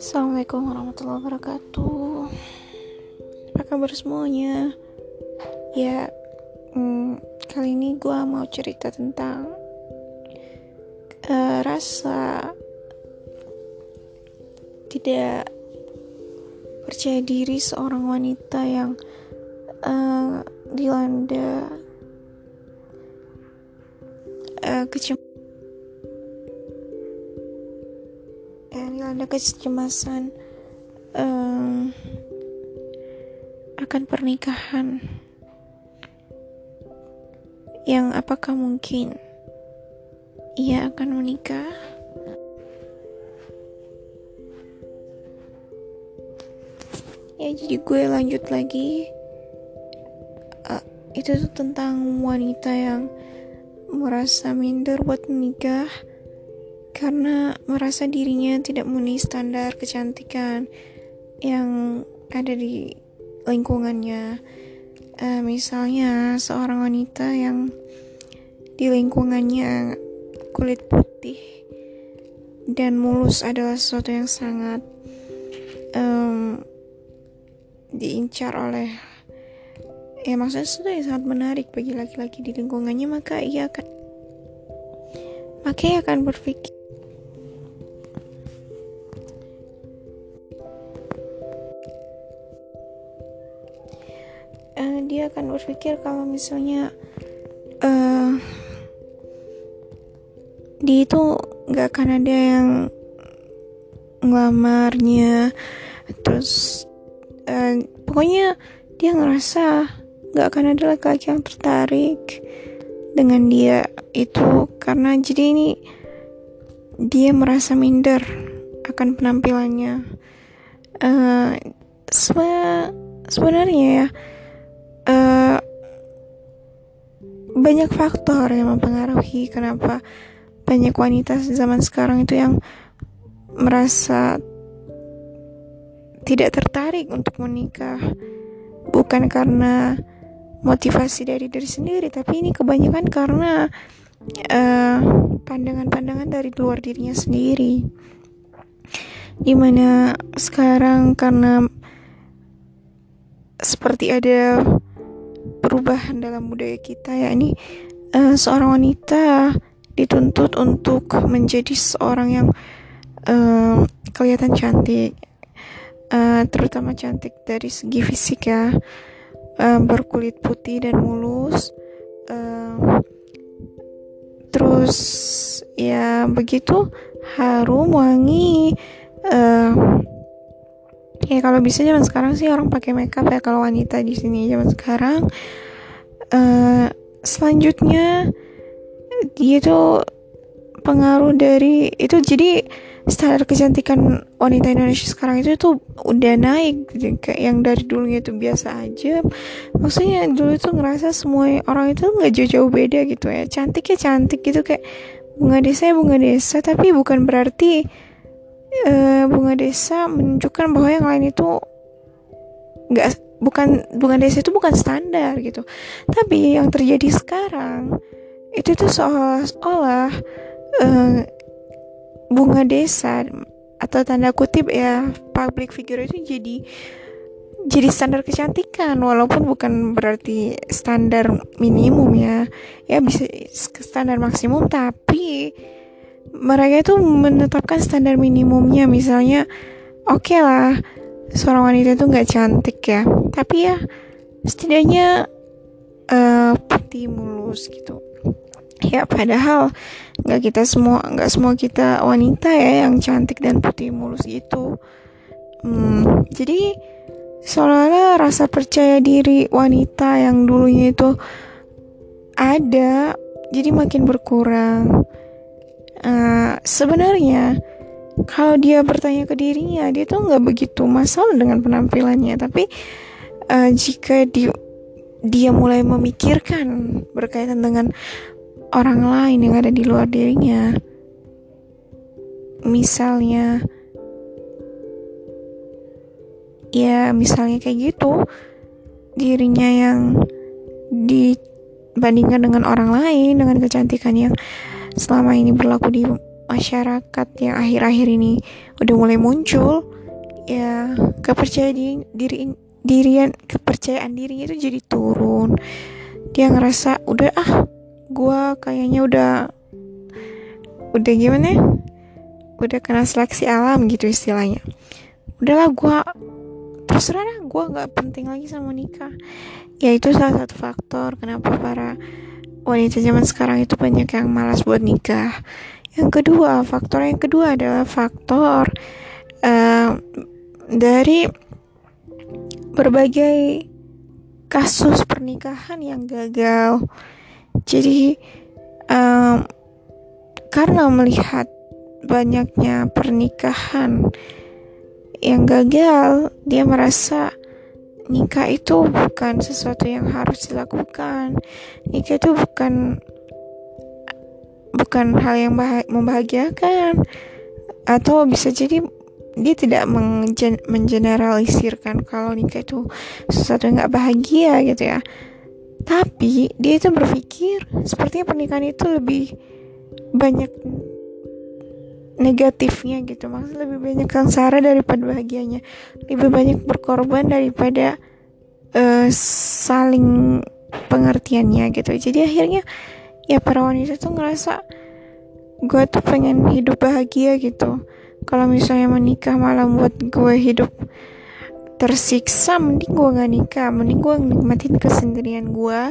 Assalamualaikum warahmatullahi wabarakatuh Apa kabar semuanya? Ya, hmm, kali ini gue mau cerita tentang uh, Rasa Tidak percaya diri seorang wanita yang uh, dilanda uh, kecemasan ada kecemasan um, akan pernikahan yang apakah mungkin ia akan menikah? Ya jadi gue lanjut lagi. Uh, itu tuh tentang wanita yang merasa minder buat menikah karena merasa dirinya tidak memenuhi standar kecantikan yang ada di lingkungannya. Uh, misalnya seorang wanita yang di lingkungannya kulit putih dan mulus adalah sesuatu yang sangat um, diincar oleh ya maksudnya yang sangat menarik bagi laki-laki di lingkungannya. Maka ia akan maka ia akan berpikir uh, dia akan berpikir kalau misalnya uh, dia itu nggak akan ada yang ngelamarnya. Terus uh, pokoknya dia ngerasa nggak akan ada laki-laki yang tertarik dengan dia itu. Karena jadi ini dia merasa minder akan penampilannya. Uh, sebenarnya ya uh, banyak faktor yang mempengaruhi kenapa banyak wanita zaman sekarang itu yang merasa tidak tertarik untuk menikah. Bukan karena motivasi dari diri sendiri tapi ini kebanyakan karena eh, pandangan-pandangan uh, dari luar dirinya sendiri. Di mana sekarang karena seperti ada perubahan dalam budaya kita ya ini uh, seorang wanita dituntut untuk menjadi seorang yang uh, kelihatan cantik uh, terutama cantik dari segi fisik ya uh, berkulit putih dan mulus uh, terus ya begitu harum wangi uh, ya kalau bisa zaman sekarang sih orang pakai makeup ya kalau wanita di sini zaman sekarang. Uh, selanjutnya dia tuh pengaruh dari itu. Jadi standar kecantikan wanita Indonesia sekarang itu tuh udah naik gitu. kayak yang dari dulunya itu biasa aja. Maksudnya dulu tuh ngerasa semua orang itu nggak jauh-jauh beda gitu ya. Cantik ya cantik gitu kayak bunga desa ya bunga desa. Tapi bukan berarti uh, bunga desa menunjukkan bahwa yang lain itu nggak bukan bunga desa itu bukan standar gitu. Tapi yang terjadi sekarang itu tuh seolah-olah uh, bunga desa atau tanda kutip ya public figure itu jadi jadi standar kecantikan walaupun bukan berarti standar minimum ya. Ya bisa standar maksimum tapi mereka itu menetapkan standar minimumnya. Misalnya oke okay lah seorang wanita itu nggak cantik ya. Tapi ya setidaknya uh, putih mulus gitu ya padahal nggak kita semua nggak semua kita wanita ya yang cantik dan putih mulus gitu hmm, jadi seolah-olah rasa percaya diri wanita yang dulunya itu ada jadi makin berkurang. Uh, sebenarnya kalau dia bertanya ke dirinya dia tuh nggak begitu masalah dengan penampilannya. Tapi uh, jika dia dia mulai memikirkan berkaitan dengan orang lain yang ada di luar dirinya. Misalnya ya misalnya kayak gitu dirinya yang di dibandingkan dengan orang lain dengan kecantikan yang selama ini berlaku di masyarakat yang akhir-akhir ini udah mulai muncul ya kepercayaan diri dirian kepercayaan dirinya itu jadi turun. Dia ngerasa udah ah gue kayaknya udah udah gimana udah kena seleksi alam gitu istilahnya. Udahlah gue terserah lah gue nggak penting lagi sama nikah ya itu salah satu faktor kenapa para wanita zaman sekarang itu banyak yang malas buat nikah. Yang kedua faktor yang kedua adalah faktor uh, dari berbagai kasus pernikahan yang gagal jadi um, karena melihat banyaknya pernikahan yang gagal, dia merasa nikah itu bukan sesuatu yang harus dilakukan. Nikah itu bukan bukan hal yang membahagiakan atau bisa jadi dia tidak mengen mengeneralisirkan kalau nikah itu sesuatu yang nggak bahagia gitu ya tapi dia itu berpikir sepertinya pernikahan itu lebih banyak negatifnya gitu. Maksudnya lebih banyak sengsara daripada bahagianya. Lebih banyak berkorban daripada uh, saling pengertiannya gitu. Jadi akhirnya ya para wanita tuh ngerasa gue tuh pengen hidup bahagia gitu. Kalau misalnya menikah malah buat gue hidup tersiksa mending gue gak nikah. Mending gue nikmatin kesendirian gue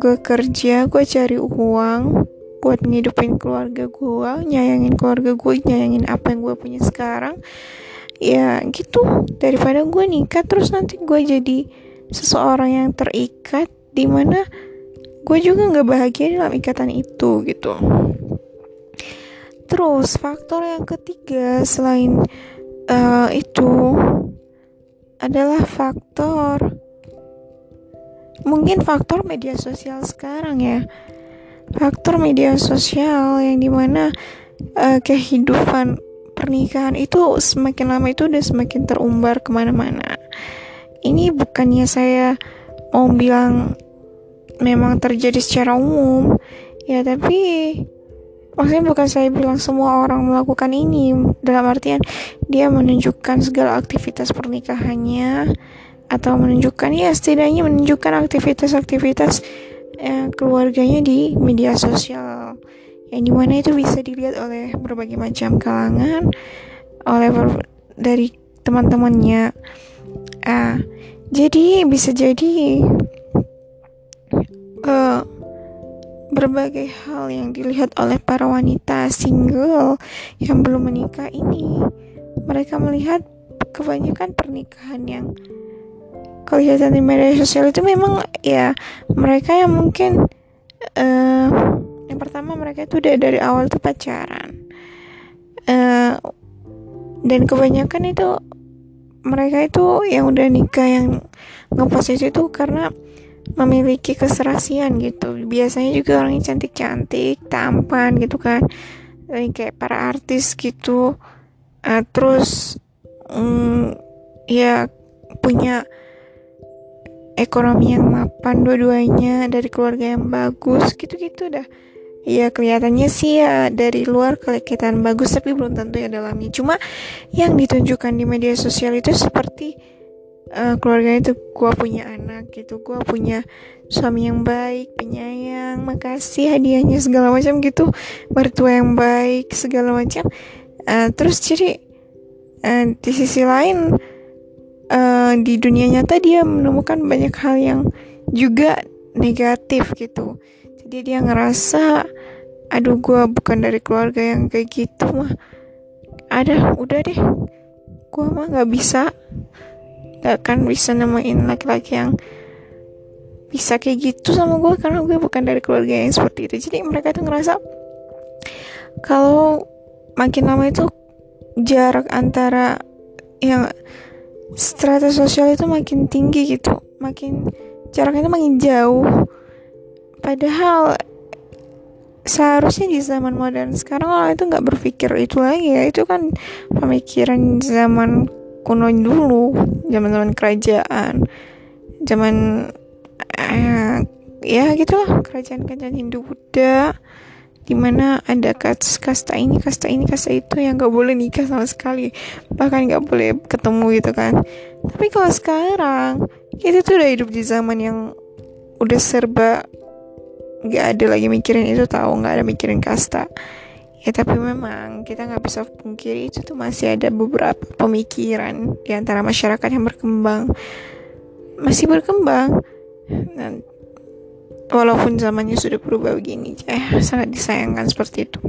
gue kerja gue cari uang buat ngidupin keluarga gue nyayangin keluarga gue nyayangin apa yang gue punya sekarang. Ya gitu. Daripada gue nikah terus nanti gue jadi seseorang yang terikat di mana gue juga nggak bahagia dalam ikatan itu gitu. Terus faktor yang ketiga selain uh, itu adalah faktor. Mungkin faktor media sosial sekarang ya. Faktor media sosial yang di mana uh, kehidupan pernikahan itu semakin lama itu udah semakin terumbar ke mana-mana. Ini bukannya saya mau bilang memang terjadi secara umum ya tapi maksudnya bukan saya bilang semua orang melakukan ini. Dalam artian dia menunjukkan segala aktivitas pernikahannya atau menunjukkan ya setidaknya menunjukkan aktivitas-aktivitas eh, keluarganya di media sosial. Yang di mana itu bisa dilihat oleh berbagai macam kalangan oleh dari teman-temannya. Ah jadi bisa jadi uh, berbagai hal yang dilihat oleh para wanita single yang belum menikah ini. Mereka melihat kebanyakan pernikahan yang kelihatan di media sosial itu memang ya mereka yang mungkin uh, yang pertama mereka itu udah dari awal tuh pacaran. Uh, dan kebanyakan itu mereka itu yang udah nikah yang ngepost itu karena memiliki keserasian gitu biasanya juga orangnya cantik-cantik tampan gitu kan. Kayak para artis gitu. Uh, terus um, ya punya ekonomi yang mapan dua-duanya dari keluarga yang bagus gitu-gitu dah. Ya kelihatannya sih ya dari luar kelihatan bagus tapi belum tentu ya dalamnya. Cuma yang ditunjukkan di media sosial itu seperti uh, keluarganya itu gue punya anak gitu gue punya suami yang baik penyayang makasih hadiahnya segala macam gitu. Mertua yang baik segala macam. Uh, terus jadi uh, di sisi lain uh, di dunia nyata dia menemukan banyak hal yang juga negatif gitu. Jadi dia ngerasa aduh gue bukan dari keluarga yang kayak gitu mah. Ada udah deh. Gue mah nggak bisa gak akan bisa nemuin laki-laki yang bisa kayak gitu sama gue karena gue bukan dari keluarga yang seperti itu. Jadi mereka tuh ngerasa kalau makin lama itu jarak antara yang strata sosial itu makin tinggi gitu. Makin jaraknya itu makin jauh. Padahal seharusnya di zaman modern sekarang orang itu nggak berpikir itu lagi ya. Itu kan pemikiran zaman kuno dulu zaman zaman kerajaan. Zaman eh, ya gitulah kerajaan-kerajaan Hindu Buddha di mana ada kasta, kasta ini kasta ini kasta itu yang gak boleh nikah sama sekali. Bahkan gak boleh ketemu gitu kan. Tapi kalau sekarang kita tuh udah hidup di zaman yang udah serba gak ada lagi mikirin itu tahu nggak ada mikirin kasta ya tapi memang kita nggak bisa pungkiri itu tuh masih ada beberapa pemikiran di antara masyarakat yang berkembang. Masih berkembang. Dan walaupun zamannya sudah berubah begini eh sangat disayangkan seperti itu.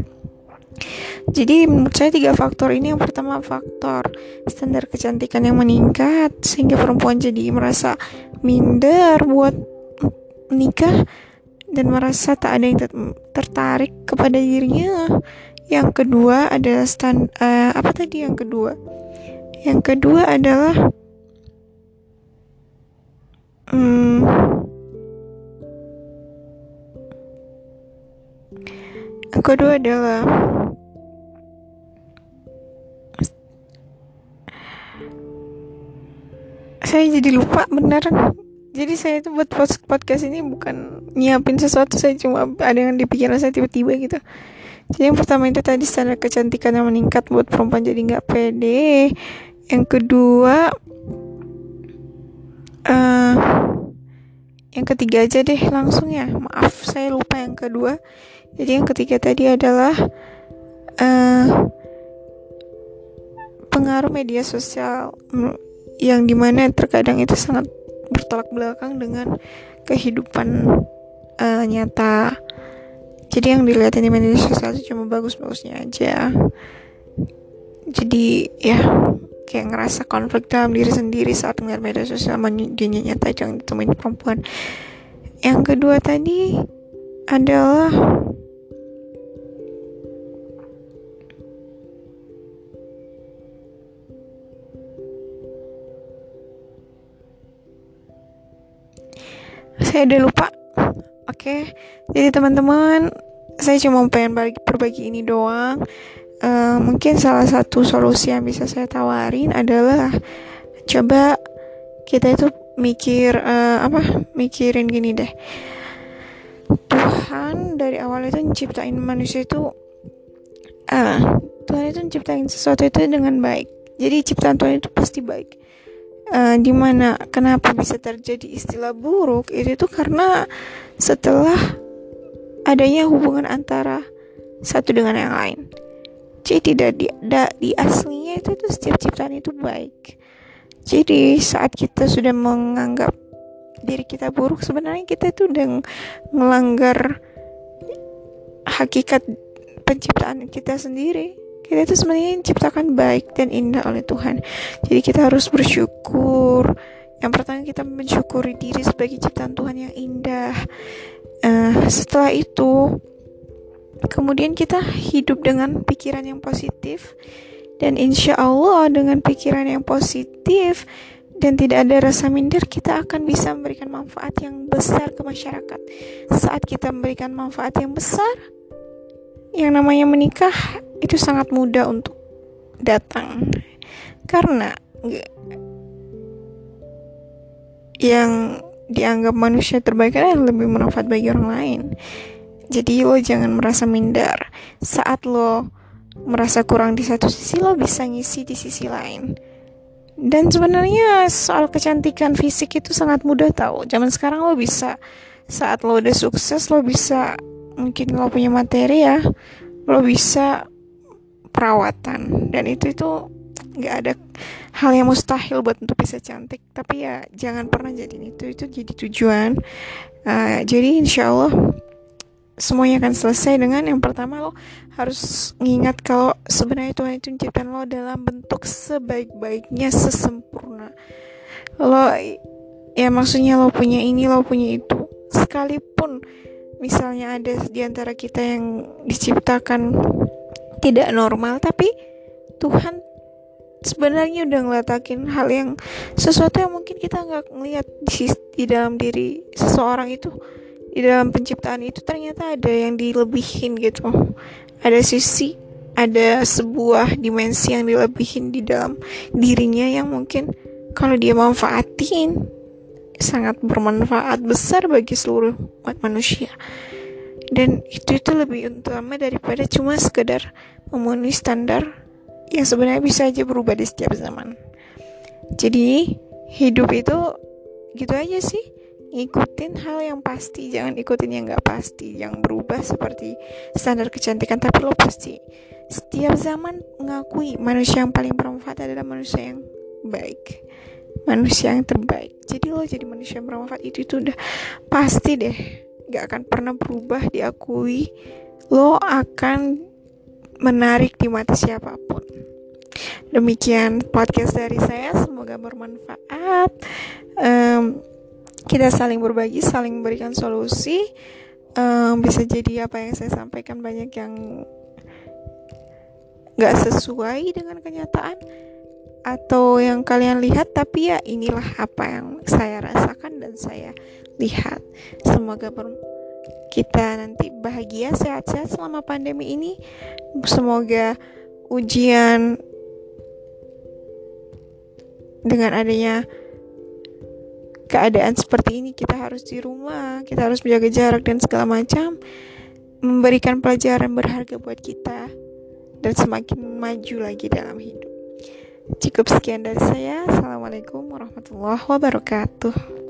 Jadi menurut saya tiga faktor ini yang pertama faktor standar kecantikan yang meningkat sehingga perempuan jadi merasa minder buat menikah dan merasa tak ada yang tertarik kepada dirinya. Yang kedua adalah stand uh, apa tadi yang kedua? Yang kedua adalah hmm, Yang kedua adalah saya jadi lupa beneran. Jadi saya itu buat podcast ini bukan nyiapin sesuatu, saya cuma ada yang di pikiran saya tiba-tiba gitu. Jadi yang pertama itu tadi standar kecantikan yang meningkat buat perempuan jadi nggak pede. Yang kedua, uh, yang ketiga aja deh langsung ya. Maaf saya lupa yang kedua jadi yang ketiga tadi adalah uh, pengaruh media sosial yang di mana terkadang itu sangat bertolak belakang dengan kehidupan uh, nyata. Jadi yang dilihat di media sosial itu cuma bagus-bagusnya aja. Jadi ya kayak ngerasa konflik dalam diri sendiri saat ngeliat media sosial dunia nyata jangan ditemuin perempuan. Yang kedua tadi adalah saya udah lupa oke. Jadi teman-teman saya cuma pengen bagi, berbagi ini doang. Uh, mungkin salah satu solusi yang bisa saya tawarin adalah coba kita itu mikir uh, apa? Mikirin gini deh. Tuhan dari awal itu menciptain manusia itu uh, Tuhan itu menciptain sesuatu itu dengan baik. Jadi ciptaan Tuhan itu pasti baik uh, di mana kenapa bisa terjadi istilah buruk? Itu tuh karena setelah adanya hubungan antara satu dengan yang lain. Jadi tidak da, di aslinya itu tuh setiap ciptaan itu baik. Jadi saat kita sudah menganggap diri kita buruk sebenarnya kita itu udah melanggar hakikat penciptaan kita sendiri kita itu sebenarnya diciptakan baik dan indah oleh Tuhan. Jadi kita harus bersyukur. Yang pertama kita mensyukuri diri sebagai ciptaan Tuhan yang indah. Uh, setelah itu kemudian kita hidup dengan pikiran yang positif. Dan insya Allah dengan pikiran yang positif dan tidak ada rasa minder kita akan bisa memberikan manfaat yang besar ke masyarakat. Saat kita memberikan manfaat yang besar yang namanya menikah itu sangat mudah untuk datang karena yang dianggap manusia terbaik adalah lebih bermanfaat bagi orang lain. Jadi lo jangan merasa minder saat lo merasa kurang di satu sisi lo bisa ngisi di sisi lain. Dan sebenarnya soal kecantikan fisik itu sangat mudah tau. Zaman sekarang lo bisa saat lo udah sukses lo bisa mungkin lo punya materi ya lo bisa perawatan. Dan itu itu nggak ada hal yang mustahil buat untuk bisa cantik. Tapi ya jangan pernah jadi itu itu jadi tujuan. Uh, jadi insya Allah semuanya akan selesai dengan yang pertama lo harus ngingat kalau sebenarnya Tuhan itu menciptakan lo dalam bentuk sebaik-baiknya sesempurna. Lo ya maksudnya lo punya ini lo punya itu. Sekalipun misalnya ada di antara kita yang diciptakan tidak normal tapi Tuhan sebenarnya udah ngeletakin hal yang sesuatu yang mungkin kita nggak ngelihat di, di dalam diri seseorang itu di dalam penciptaan itu ternyata ada yang dilebihin gitu. Ada sisi ada sebuah dimensi yang dilebihin di dalam dirinya yang mungkin kalau dia manfaatin sangat bermanfaat besar bagi seluruh umat manusia. Dan itu itu lebih utama daripada cuma sekedar memenuhi standar yang sebenarnya bisa aja berubah di setiap zaman. Jadi hidup itu gitu aja sih. Ngikutin hal yang pasti jangan ikutin yang gak pasti yang berubah seperti standar kecantikan. Tapi lo pasti setiap zaman mengakui manusia yang paling bermanfaat adalah manusia yang baik manusia yang terbaik. Jadi lo jadi manusia yang bermanfaat itu itu udah pasti deh gak akan pernah berubah diakui. Lo akan menarik di mata siapa pun. Demikian podcast dari saya semoga bermanfaat. Um, kita saling berbagi saling memberikan solusi. Um, bisa jadi apa yang saya sampaikan banyak yang gak sesuai dengan kenyataan atau yang kalian lihat tapi ya inilah apa yang saya rasakan dan saya lihat. Semoga kita nanti bahagia sehat-sehat selama pandemi ini. Semoga ujian dengan adanya keadaan seperti ini kita harus di rumah kita harus menjaga jarak dan segala macam memberikan pelajaran berharga buat kita dan semakin maju lagi dalam hidup Cukup sekian dari saya. Assalamualaikum warahmatullahi wabarakatuh.